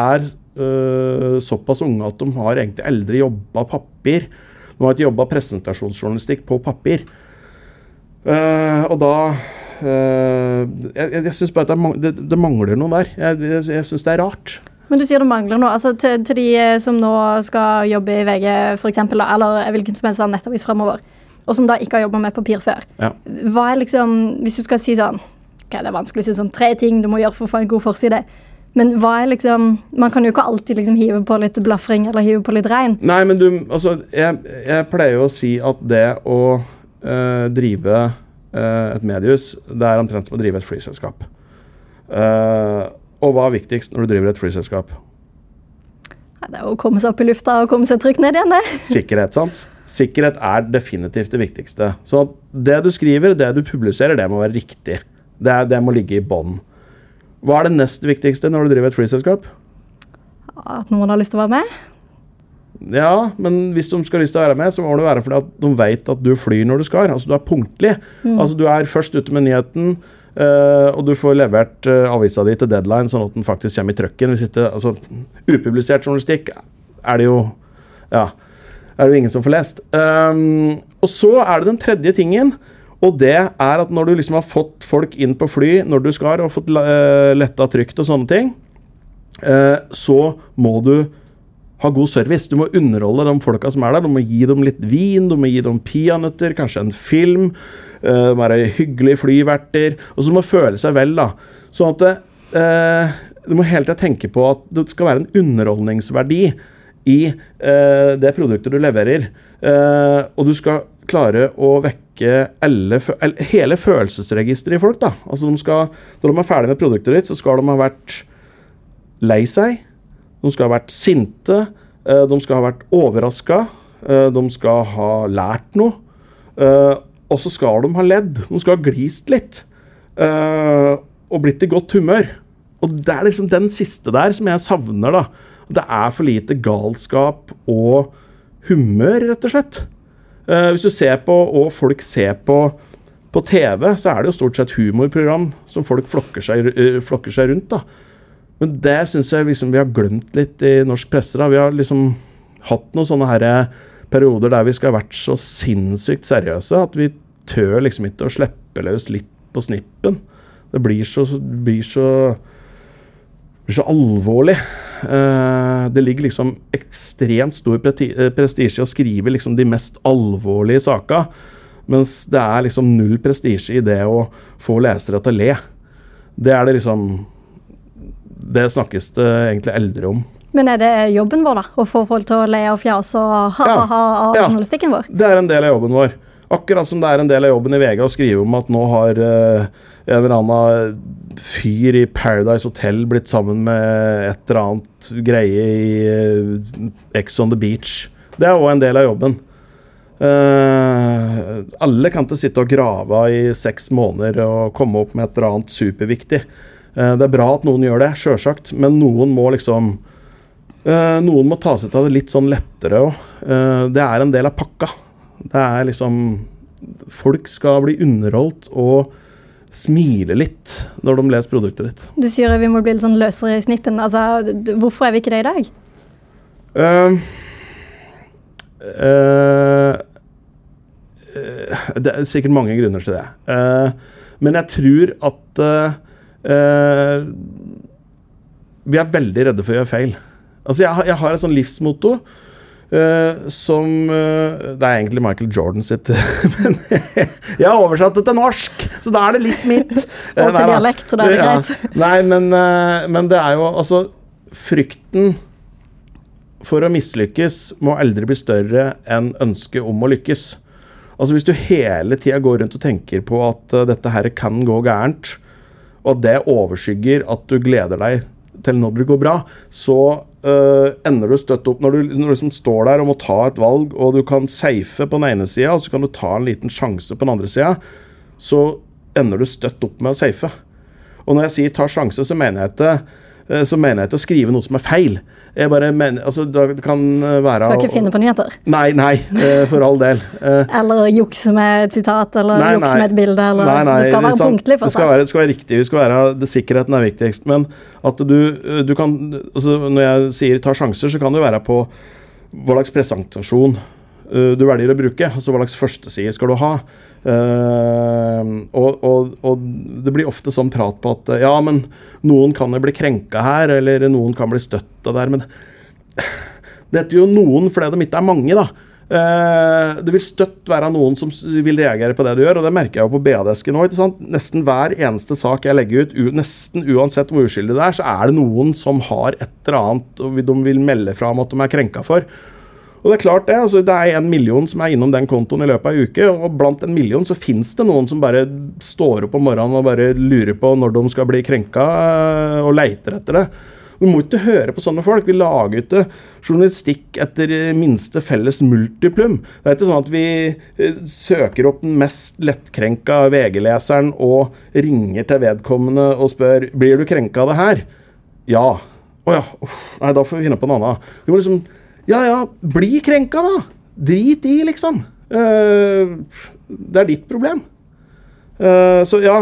S1: er uh, såpass unge at de har egentlig aldri jobba papir. De har ikke jobba presentasjonsjournalistikk på papir. Og da Jeg, jeg syns bare at det, det, det mangler noe der. Jeg, jeg, jeg syns det er rart.
S4: Men du sier det mangler noe. Altså, til, til de som nå skal jobbe i VG, eksempel, eller hvilken som helst annen nettavis fremover, og som da ikke har jobba med papir før.
S1: Ja.
S4: Hva er liksom Hvis du skal si sånn ok, Det er vanskelig å si sånn tre ting du må gjøre for å få en god forside. Men hva er liksom Man kan jo ikke alltid liksom hive på litt blafring eller hive på litt regn.
S1: Nei, men du, altså Jeg, jeg pleier jo å si at det å øh, drive øh, et mediehus, det er omtrent som å drive et flyselskap. Uh, og hva er viktigst når du driver et flyselskap?
S4: Det er å komme seg opp i lufta og komme seg trygt ned igjen, det.
S1: Sikkerhet, sant? Sikkerhet er definitivt det viktigste. Så det du skriver, det du publiserer, det må være riktig. Det, det må ligge i bånn. Hva er det nest viktigste når du driver et flyselskap?
S4: At noen har lyst til å være med.
S1: Ja, men hvis de skal ha lyst til å være med, så må det være fordi at de vet at du flyr når du skal. Altså du er punktlig. Altså du er først ute med nyheten, eh, og du får levert uh, avisa di til deadline, sånn at den faktisk kommer i trøkken. Hvis ikke, altså, upublisert journalistikk er det jo Ja, er det jo ingen som får lest. Um, og så er det den tredje tingen. Og det er at når du liksom har fått folk inn på fly når du skal, og fått uh, letta trygt og sånne ting, eh, så må du ha god service. Du må underholde de folka som er der. Du må gi dem litt vin, du må gi dem peanøtter, kanskje en film. Uh, være hyggelige flyverter. Og så må føle seg vel, da. Sånn at det, eh, du må hele tida tenke på at det skal være en underholdningsverdi i eh, det produktet du leverer. Eh, og du skal klare å vekke alle, hele følelsesregisteret i folk. da. Altså de skal, Når de er ferdig med produktet ditt, så skal de ha vært lei seg. De skal ha vært sinte. eh, De skal ha vært overraska. De skal ha lært noe. eh, Og så skal de ha ledd. De skal ha glist litt. eh, Og blitt i godt humør. Og det er liksom den siste der som jeg savner, da. Det er for lite galskap og humør, rett og slett. Eh, hvis du ser på, og folk ser på på TV, så er det jo stort sett humorprogram som folk flokker seg, eh, flokker seg rundt. da. Men det syns jeg liksom vi har glemt litt i norsk presse. da. Vi har liksom hatt noen sånne her eh, perioder der vi skal ha vært så sinnssykt seriøse at vi tør liksom ikke å slippe løs litt på snippen. Det blir så, blir så, blir så alvorlig. Eh, det ligger liksom ekstremt stor eh, prestisje i å skrive liksom de mest alvorlige saka, mens det er liksom null prestisje i det å få lesere til å le. Det er det liksom Det snakkes det egentlig eldre om.
S4: Men er det jobben vår, da? Å få folk til å le og fjase og ha-ha-ha av
S1: Ja.
S4: journalistikken vår?
S1: Det er en del av jobben vår. Akkurat som det er en del av jobben i VG å skrive om at nå har eh, en eller annen fyr i Paradise Hotel blitt sammen med et eller annet greie i eh, Ex on the Beach. Det er òg en del av jobben. Uh, alle kan ikke sitte og grave i seks måneder og komme opp med et eller annet superviktig. Uh, det er bra at noen gjør det, sjølsagt, men noen må liksom uh, Noen må ta seg av det litt sånn lettere òg. det er en del av pakka. Det er liksom Folk skal bli underholdt og smile litt når de leser produktet ditt.
S4: Du sier vi må bli litt sånn løsere i snippen. Altså, hvorfor er vi ikke det i dag?
S1: Uh, uh, det er sikkert mange grunner til det. Eh, men jeg tror at vi er veldig redde for å gjøre feil. Altså, jeg, jeg har et sånn livsmotto eh, som uh, Det er egentlig Michael Jordan sitt, men jeg har oversatt det til norsk, så da er det litt mitt. Eh,
S4: Og til
S1: da.
S4: dialekt, så da er det
S1: Ja.
S4: greit.
S1: Nei, men, uh, men det er jo altså Frykten for å mislykkes må aldri bli større enn ønsket om å lykkes. Altså Hvis du hele tida går rundt og tenker på at eh, dette her kan gå gærent, og at det overskygger at du gleder deg til når det går bra, så eh, ender du støtt opp når du, når du liksom står der og må ta et valg, og du kan safe på den ene sida, og så kan du ta en liten sjanse på den andre sida, så ender du støtt opp med å safe. Og når jeg sier ta sjanse, så mener jeg ikke eh, så mener jeg ikke å skrive noe som er feil. Jeg bare mener, altså Det kan eh, være
S4: Skal ikke finne på nyheter.
S1: Nei, nei, eh, for all del. Eh,
S4: Eller jukse med et sitat, eller
S1: Nei,
S4: jukse med et bilde. Eller,
S1: Nei, nei,
S4: det skal være
S1: sånn-
S4: punktlig.
S1: Det skal være, det skal være riktig. Vi skal være, det, sikkerheten er viktigst. Men at du, du kan altså Når jeg sier ta sjanser, så kan det være på hva slags presentasjon eh, du velger å bruke. Altså hva slags førsteside skal du ha. Eh, og, og, og det blir ofte sånn prat på at ja, men noen kan jo bli krenka her, eller noen kan bli støtta der. Men det heter jo noen fordi de ikke er mange, da. Uh, det vil støtt være noen som vil reagere på det du gjør, og det merker jeg jo på BA-desken òg. Nesten hver eneste sak jeg legger ut, nesten uansett hvor uskyldig det er, så er det noen som har et eller annet og de vil melde fra om at de er krenka for. Og Det er klart det, altså det er en million som er innom den kontoen i løpet av ei uke, og blant en million så finnes det noen som bare står opp om morgenen og bare lurer på når de skal bli krenka, eh, og leiter etter det. Vi må ikke høre på sånne folk. Vi lager ikke journalistikk etter minste felles multiplum. Det er ikke sånn at vi eh, søker opp den mest lettkrenka VG-leseren og ringer til vedkommende og spør blir du krenka av det her. Ja. Å ja. Uff, nei, da får vi finne på en annen. Vi må liksom Ja ja, bli krenka, da! Drit i, liksom. Uh, det er ditt problem. Uh, så ja.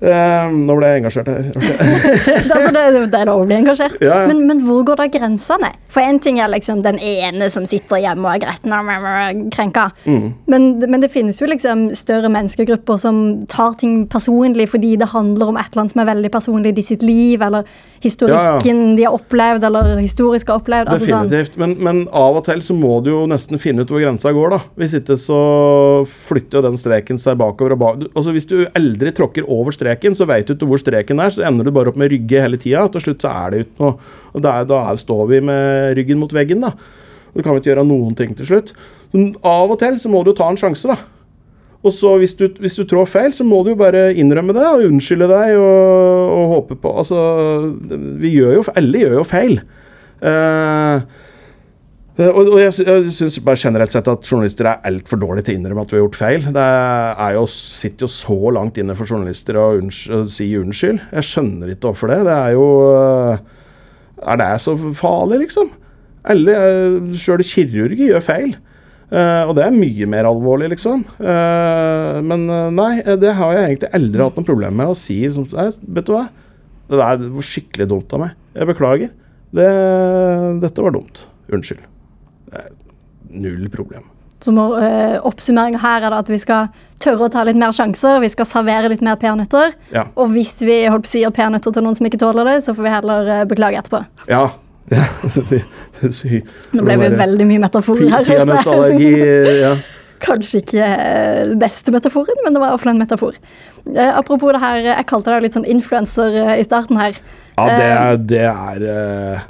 S1: Eh, nå ble jeg engasjert her.
S4: det, altså, det, det er lov å bli engasjert.
S1: Ja, ja.
S4: Men, men hvor går da grensene? For én ting er liksom den ene som sitter hjemme og er gretten og krenka.
S1: Mm.
S4: Men, men det finnes jo liksom større menneskegrupper som tar ting personlig fordi det handler om et eller annet som er veldig personlig i sitt liv, eller historikken de har opplevd, eller historisk har opplevd. Altså sånn.
S1: Men, men av og til så må du jo nesten finne ut hvor grensa går, da. Hvis ikke så flytter jo den streken seg bakover og bakover. Altså Hvis du aldri tråkker over streken, så vet du ikke hvor streken er, så ender du bare opp med rygge hele tida. Til slutt så er det ikke noe Og der, da står vi med ryggen mot veggen, da. Og du kan ikke gjøre noen ting til slutt. Men av og til så må du ta en sjanse, da. Og så hvis du, hvis du trår feil, så må du jo bare innrømme det og unnskylde deg og, og håpe på Altså, vi gjør jo Alle gjør jo feil. Eh, og, og jeg, jeg syns bare generelt sett at journalister er altfor dårlige til å innrømme at vi har gjort feil. Det er jo, sitter jo så langt inne for journalister å, å si unnskyld. Jeg skjønner ikke hvorfor det. Det er jo eh, Er det så farlig, liksom? Alle, sjøl kirurger gjør feil. Uh, og det er mye mer alvorlig, liksom. Uh, men eh, nei, det har jeg egentlig aldri hatt noe problem med å si. Som, nei, vet du hva? Det der var skikkelig dumt av meg. Jeg beklager. Det, dette var dumt. Unnskyld. Null problem.
S4: Så må, eh, Oppsummeringa her er at vi skal tørre å ta litt mer sjanser. Vi skal servere litt mer peanøtter.
S1: Ja.
S4: Og hvis vi holdt på å si peanøtter til noen som ikke tåler det, så får vi heller eh, beklage etterpå.
S1: Ja. ja.
S4: Nå ble vi veldig mye metaforer her.
S1: Peanøttallergi ja.
S4: Kanskje ikke eh, den beste metaforen, men det var iallfall en metafor. Eh, apropos det her, jeg kalte deg litt sånn influenser eh, i starten her.
S1: ja, det det er eh,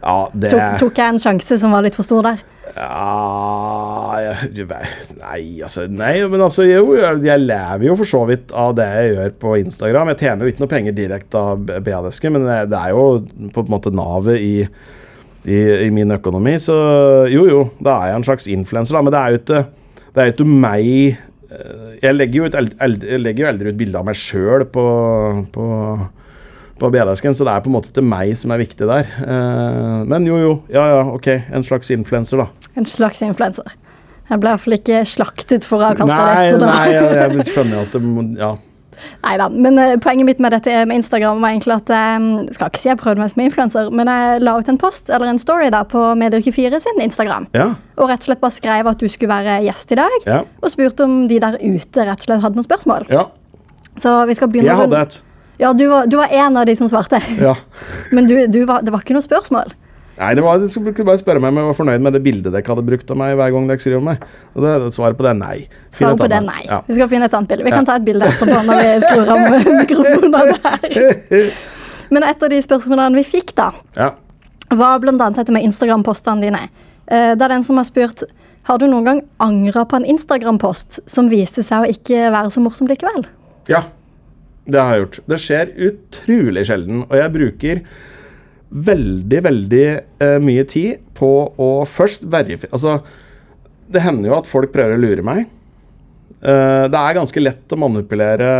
S1: Ja, det
S4: Tok, tok jeg en sjanse som var litt for stor der?
S1: Ja Nei, altså Nei, men altså jo, jeg, lever jo for så vidt av det jeg gjør på Instagram. Jeg tjener jo ikke noe penger direkte av BA-desken, men det, det er jo på en måte navet i, i, i min økonomi. Så jo, jo, da er jeg en slags influenser. Men det er jo ikke, det er ikke meg eh, Jeg legger jo, ut, aldri ut bilde av meg sjøl på, på på BDSK-en, så det er på en måte til meg som er viktig der. Eh, men jo, jo. Ja, ja, ok. En slags influenser, da.
S4: En slags influenser. Jeg ble iallfall ikke slaktet for å ha kalt deg
S1: Nei,
S4: det.
S1: nei, jeg, jeg skjønner at det må Ja.
S4: Neida, Men uh, poenget mitt med dette med Instagram var egentlig at jeg skal ikke si jeg prøvde meg som influenser, men jeg la ut en post eller en story da på Medieuke4 sin Instagram.
S1: Ja.
S4: Og rett og slett bare skrev at du skulle være gjest i dag,
S1: Ja.
S4: og spurte om de der ute rett og slett hadde noen spørsmål.
S1: ja.
S4: Så vi skal begynne
S1: Jeg hadde et.
S4: Ja, du var, du var en av de som svarte.
S1: Ja.
S4: Men du, du var, det var ikke noe spørsmål.
S1: Nei, det var, skulle bare spørre meg om jeg var fornøyd med det bildet dere hadde brukt av meg hver gang dere skriver om meg. Og det, svaret på det er nei.
S4: Svaret på det er nei.
S1: Ja.
S4: Vi skal finne et annet bilde. Vi
S1: Ja.
S4: kan ta et bilde etterpå når vi skrur av mikrofonene der. Men et av de spørsmålene vi fikk, da,
S1: Ja.
S4: var annet dette med Instagram-postene dine. Eh, Det er den som har spurt har du noen gang angra på en Instagram-post som viste seg å ikke være så morsom likevel.
S1: ja. Det har jeg gjort. Det skjer utrolig sjelden, og jeg bruker veldig, veldig eh, mye tid på å først verifisere Altså, det hender jo at folk prøver å lure meg. Eh, det er ganske lett å manipulere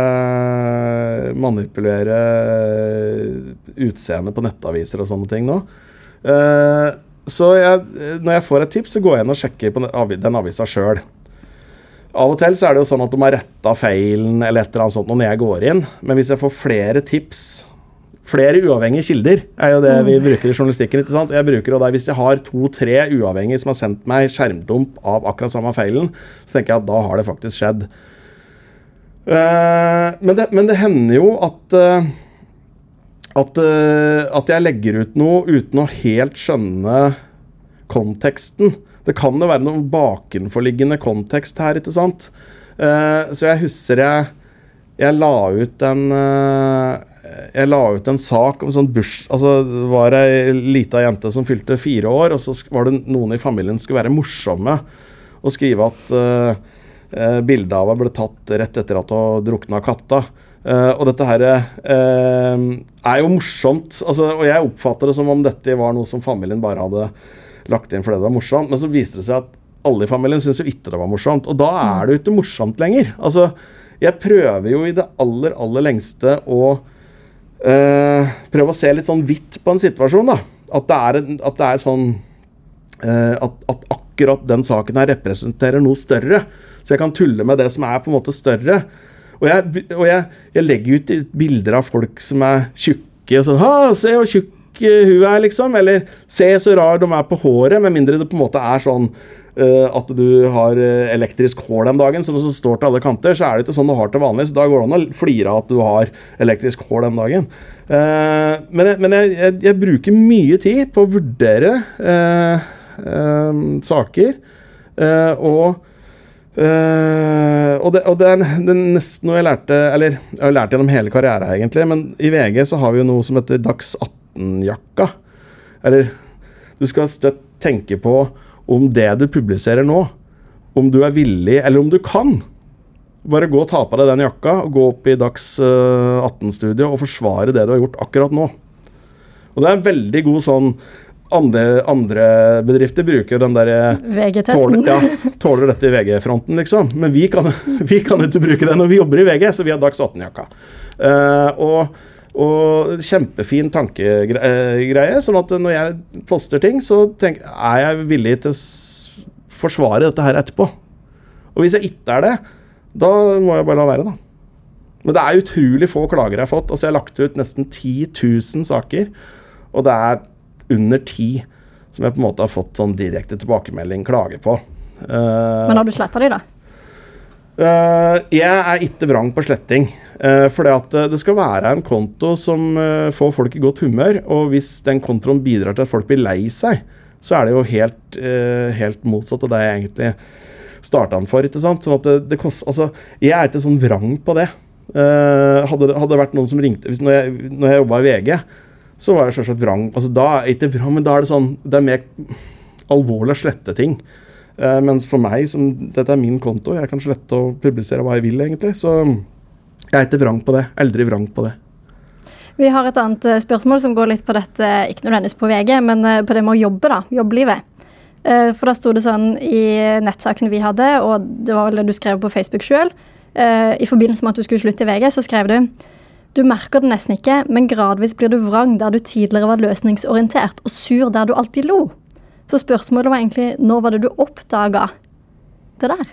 S1: Manipulere utseende på nettaviser og sånne ting nå. Eh, så jeg, når jeg får et tips, så går jeg inn og sjekker på den avisa sjøl. Av og til så er det jo sånn at de har retta feilen eller et eller annet sånt når jeg går inn, men hvis jeg får flere tips Flere uavhengige kilder er jo det vi bruker i journalistikken. ikke sant? Jeg bruker det Hvis jeg har to-tre uavhengige som har sendt meg skjermdump av akkurat samme feilen, så tenker jeg at da har det faktisk skjedd. Eh, men, det, men det hender jo at eh, at, eh, at jeg legger ut noe uten å helt skjønne konteksten. Det kan jo være noen bakenforliggende kontekst her, ikke sant? Uh, så jeg husker jeg, jeg la ut en uh, jeg la ut en sak om sånn burs... Altså, det var ei lita jente som fylte fire år, og så var det noen i familien som skulle være morsomme og skrive at uh, bildet av henne ble tatt rett etter at hun drukna katta. Uh, og dette her uh, er jo morsomt, altså, og jeg oppfatter det som om dette var noe som familien bare hadde lagt inn fordi det var morsomt, men så viste det seg at alle i familien syntes jo ikke det var morsomt, og da er det jo ikke morsomt lenger. Altså, jeg prøver jo i det aller, aller lengste å øh, prøve å se litt sånn hvitt på en situasjon, da. At det er, at det er sånn øh, at, at akkurat den saken her representerer noe større. Så jeg kan tulle med det som er på en måte større. Og jeg, og jeg, jeg legger ut bilder av folk som er tjukke, og sånn Ha, se hvor tjukk eh, hun er, liksom. Eller se så rar de er på håret, med mindre det på en måte er sånn uh, at du har eh, elektrisk hår den dagen, som står til alle kanter, så er det ikke sånn du har til vanlig. Så da går det an å flire av at du har elektrisk hår den dagen. Uh, men men jeg, jeg, jeg bruker mye tid på å vurdere uh, saker, og Uh, og, det, og det, er, det er nesten noe jeg lærte Eller jeg har lært gjennom hele karrieren, egentlig. Men i VG så har vi jo noe som heter Dags 18-jakka. Eller du skal støtt tenke på om det du publiserer nå, om du er villig, eller om du kan. Bare gå og ta på deg den jakka og gå opp i Dags eh, 18-studio og forsvare det du har gjort akkurat nå. Og det er en veldig god sånn andre, andre bedrifter bruker den derre
S4: VG-testen.
S1: Tåler, ja, tåler dette i VG-fronten, liksom. Men vi kan, vi kan ikke bruke det når vi jobber i VG, så vi har Dags 18-jakka. Uh, og, og kjempefin tankegreie. Sånn at når jeg poster ting, så tenk, er jeg villig til å forsvare dette her etterpå. Og hvis jeg ikke er det, da må jeg bare la være, da. Men det er utrolig få klager jeg har fått. Altså Jeg har lagt ut nesten 10 000 saker, og det er under ti som jeg på en måte har fått sånn direkte tilbakemelding, klage på. Eh,
S4: Men har du sletta de, da?
S1: Eh, jeg er ikke vrang på sletting. Uh, fordi at eh, det skal være en konto som eh, får folk i godt humør. Og hvis den kontoen bidrar til at folk blir lei seg, så er det jo helt, eh, helt motsatt av det jeg egentlig starta den for. ikke sant? Sånn at det, det kost, altså, jeg er ikke sånn vrang på det. Eh, hadde, det- det vært noen som ringte hvis, Når jeg, når jeg jobba i VG, så var jeg selvsagt vrang. Altså, da ikke vrang, men da er det sånn Det er mer alvorlig å slette ting. Eh, mens for meg, som dette er min konto, jeg kan slette og publisere hva jeg vil, egentlig. Så jeg er ikke vrang på det. Aldri vrang på det.
S4: Vi har et annet eh, spørsmål som går litt på dette, ikke nødvendigvis på VG, men eh, på det med å jobbe, da. Jobblivet. For da sto det sånn i nettsaken vi hadde, og det var vel det du skrev på Facebook sjøl, i forbindelse med at du skulle slutte i VG, så skrev du du merker det nesten ikke, men gradvis blir du vrang der du tidligere var løsningsorientert, og sur der du alltid lo. Så spørsmålet var egentlig når var det du oppdaga det der?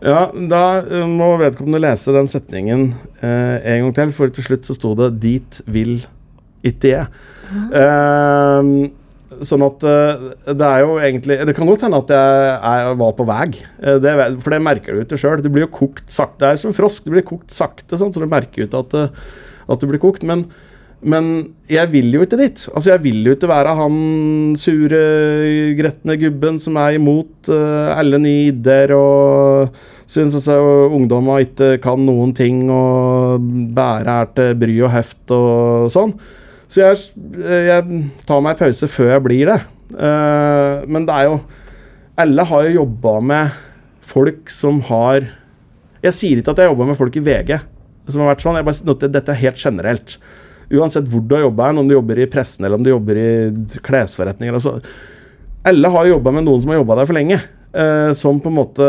S1: Ja, da eh, må vedkommende lese den setningen eh, en gang til, for til slutt så sto det 'dit vil ikke jeg'. Eh, sånn at eh, det er jo egentlig Det kan godt hende at jeg er, var på vei, eh, det, for det merker du ikke sjøl. Du blir jo kokt sakte. Det er som frosk, du blir kokt sakte, sånn, så du merker ut at, at du blir kokt. Men, men jeg vil jo ikke dit. Altså, jeg vil jo ikke være han sure, gretne gubben som er imot uh, alle nye ideer og syns altså ungdommer ikke kan noen ting og bære er til bry og heft og sånn. Så jeg, jeg tar meg pause før jeg blir det. Uh, men det er jo Alle har jo jobba med folk som har Jeg sier ikke at jeg jobber med folk i VG som har vært sånn. Jeg bare, dette er helt generelt. Uansett hvor du har jobba, om du jobber i pressen eller om du jobber i klesforretninger. Altså, alle har jobba med noen som har jobba der for lenge. eh, som på en måte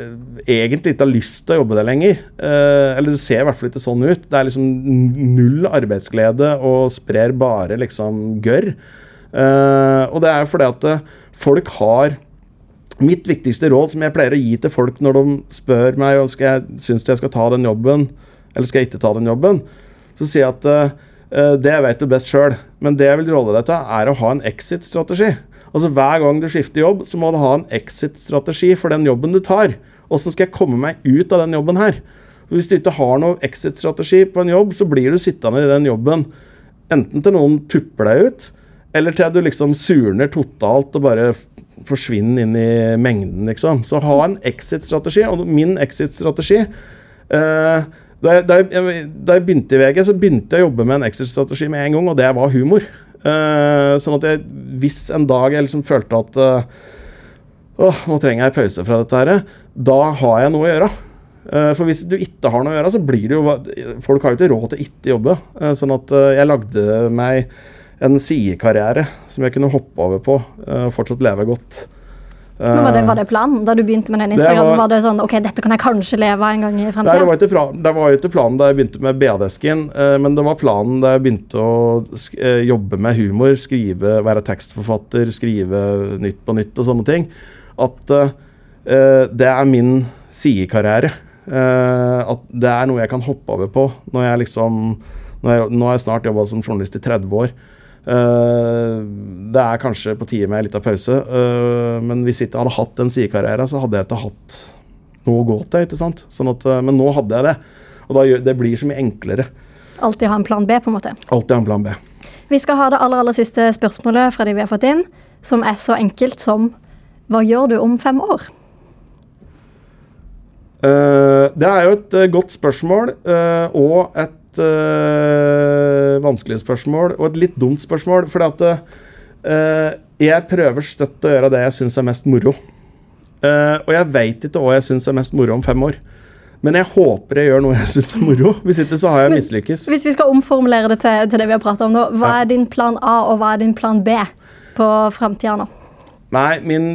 S1: eh, egentlig ikke har lyst til å jobbe der lenger. Eh, eller det ser i hvert fall ikke sånn ut. Det er liksom null arbeidsglede og sprer bare liksom gørr. Eh, og det er jo fordi at eh, folk har Mitt viktigste råd som jeg pleier å gi til folk når de spør meg om jeg syns jeg skal ta den jobben, eller skal jeg ikke ta den jobben, så sier jeg at eh, det vet du best sjøl. Men det jeg vil råde deg til, er å ha en exit-strategi. Altså Hver gang du skifter jobb, så må du ha en exit-strategi for den jobben du tar. Åssen skal jeg komme meg ut av den jobben her? Hvis du ikke har noen exit-strategi på en jobb, så blir du sittende i den jobben enten til noen tupper deg ut, eller til du liksom surner totalt og bare forsvinner inn i mengden, liksom. Så ha en exit-strategi. Og min exit-strategi eh, da, jeg, da, jeg, da jeg begynte i VG, så begynte jeg å jobbe med en exit-strategi med en gang, og det var humor. Uh, sånn at jeg, hvis en dag jeg liksom følte at uh, nå trenger jeg pause fra dette her. Da har jeg noe å gjøre. Uh, For hvis du ikke har noe å gjøre, så blir det jo Folk har jo ikke råd til ikke jobbe. Uh, Sånn at jeg lagde meg en sidekarriere som jeg kunne hoppe over på og fortsatt leve godt.
S4: Men var det, var det planen da du begynte med den Instagram?
S1: var-
S4: Var, det sånn OK, dette kan jeg kanskje leve av en gang i
S1: Nei, det
S4: fremtiden?
S1: var, ikke fra, det var ikke planen da jeg begynte med BA-desken, eh, men det var planen da jeg begynte å eh, jobbe med humor, skrive, være tekstforfatter, skrive Nytt på nytt og sånne ting, at eh, eh, det er min sidekarriere. Uh, at det er noe jeg kan hoppe over på når jeg liksom nå har jeg snart jobba som journalist i 30 år. Eh, det er kanskje på tide med en liten pause, eh, men hvis jeg ikke hadde hatt den sidekarrieren, så hadde jeg ikke hatt noe å gå til. ikke sant? Sånn at, eh, men nå hadde jeg det, og da det blir så mye enklere.
S4: Alltid ha en plan B, på en måte.
S1: Alltid ha en plan B.
S4: Vi skal ha det aller, aller siste spørsmålet fra de vi har fått inn, som er så enkelt som Hva gjør du om fem år?
S1: Uh, det er jo et godt spørsmål, uh, og et eh, vanskelig spørsmål, og et litt dumt spørsmål. Fordi at eh, jeg prøver støtt å gjøre det jeg syns er mest moro. Uh, og jeg veit ikke hva jeg syns er mest moro om fem år. Men jeg håper jeg gjør noe jeg syns er moro. Hvis ikke så har jeg mislykkes.
S4: Hvis vi skal omformulere det til, til det vi har pratet om nå, hva er din plan A, og hva er din plan B på framtida nå?
S1: Nei, min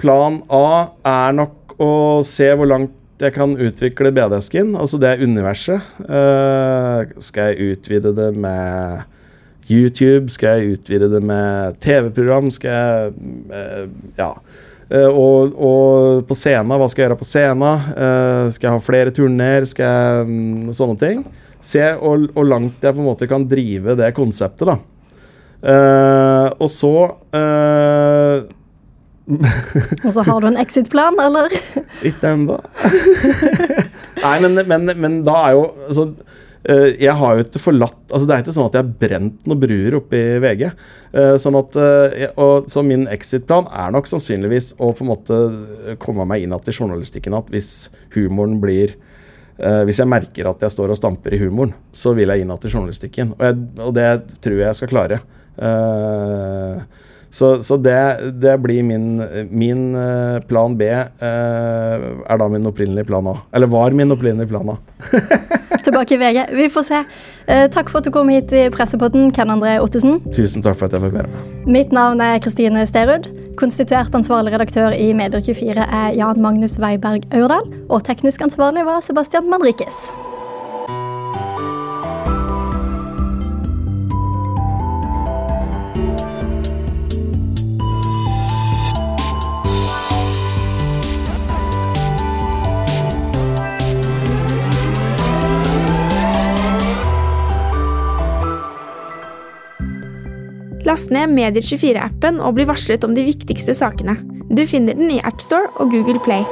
S1: plan A er nok å se hvor langt jeg kan utvikle BD-skin, altså det universet. Uh, skal jeg utvide det med YouTube? Skal jeg utvide det med TV-program? Skal jeg uh, Ja. Uh, og, og på scenen, hva skal jeg gjøre på scenen? Skal jeg ha flere turneer? Skal jeg um, Sånne ting. Se hvor langt jeg på en måte kan drive det konseptet, da. Og så
S4: Og så har du en exit-plan, eller?
S1: Ikke ennå. Nei, men, men, men da er jo altså, eh, Jeg har jo ikke forlatt altså Det er ikke sånn at jeg har brent noen bruer oppe i VG. Eh, sånn at, eh, og, så min exit-plan er nok sannsynligvis å på en måte komme meg inn igjen i journalistikken at hvis humoren blir Hvis jeg merker at jeg står og stamper i humoren, så vil jeg inn igjen i journalistikken. Og, jeg, og det tror jeg jeg skal klare. Eh, så, så det, det blir min, min eh, plan B eh, er da min opprinnelige plan A. Eller var min opprinnelige plan A.
S4: Tilbake i VG. Vi får se. Eh, takk for at du kom hit i Pressepodden, Ken André Ottesen.
S1: Tusen takk for at jeg fikk være med.
S4: Mitt navn er Kristine Sterud. Konstituert ansvarlig redaktør i Medier24 er Jan Magnus Weiberg Aurdal. Og teknisk ansvarlig var Sebastian Manrikes.
S5: Last ned Medier24-appen og bli varslet om de viktigste sakene. Du finner den i AppStore og Google Play.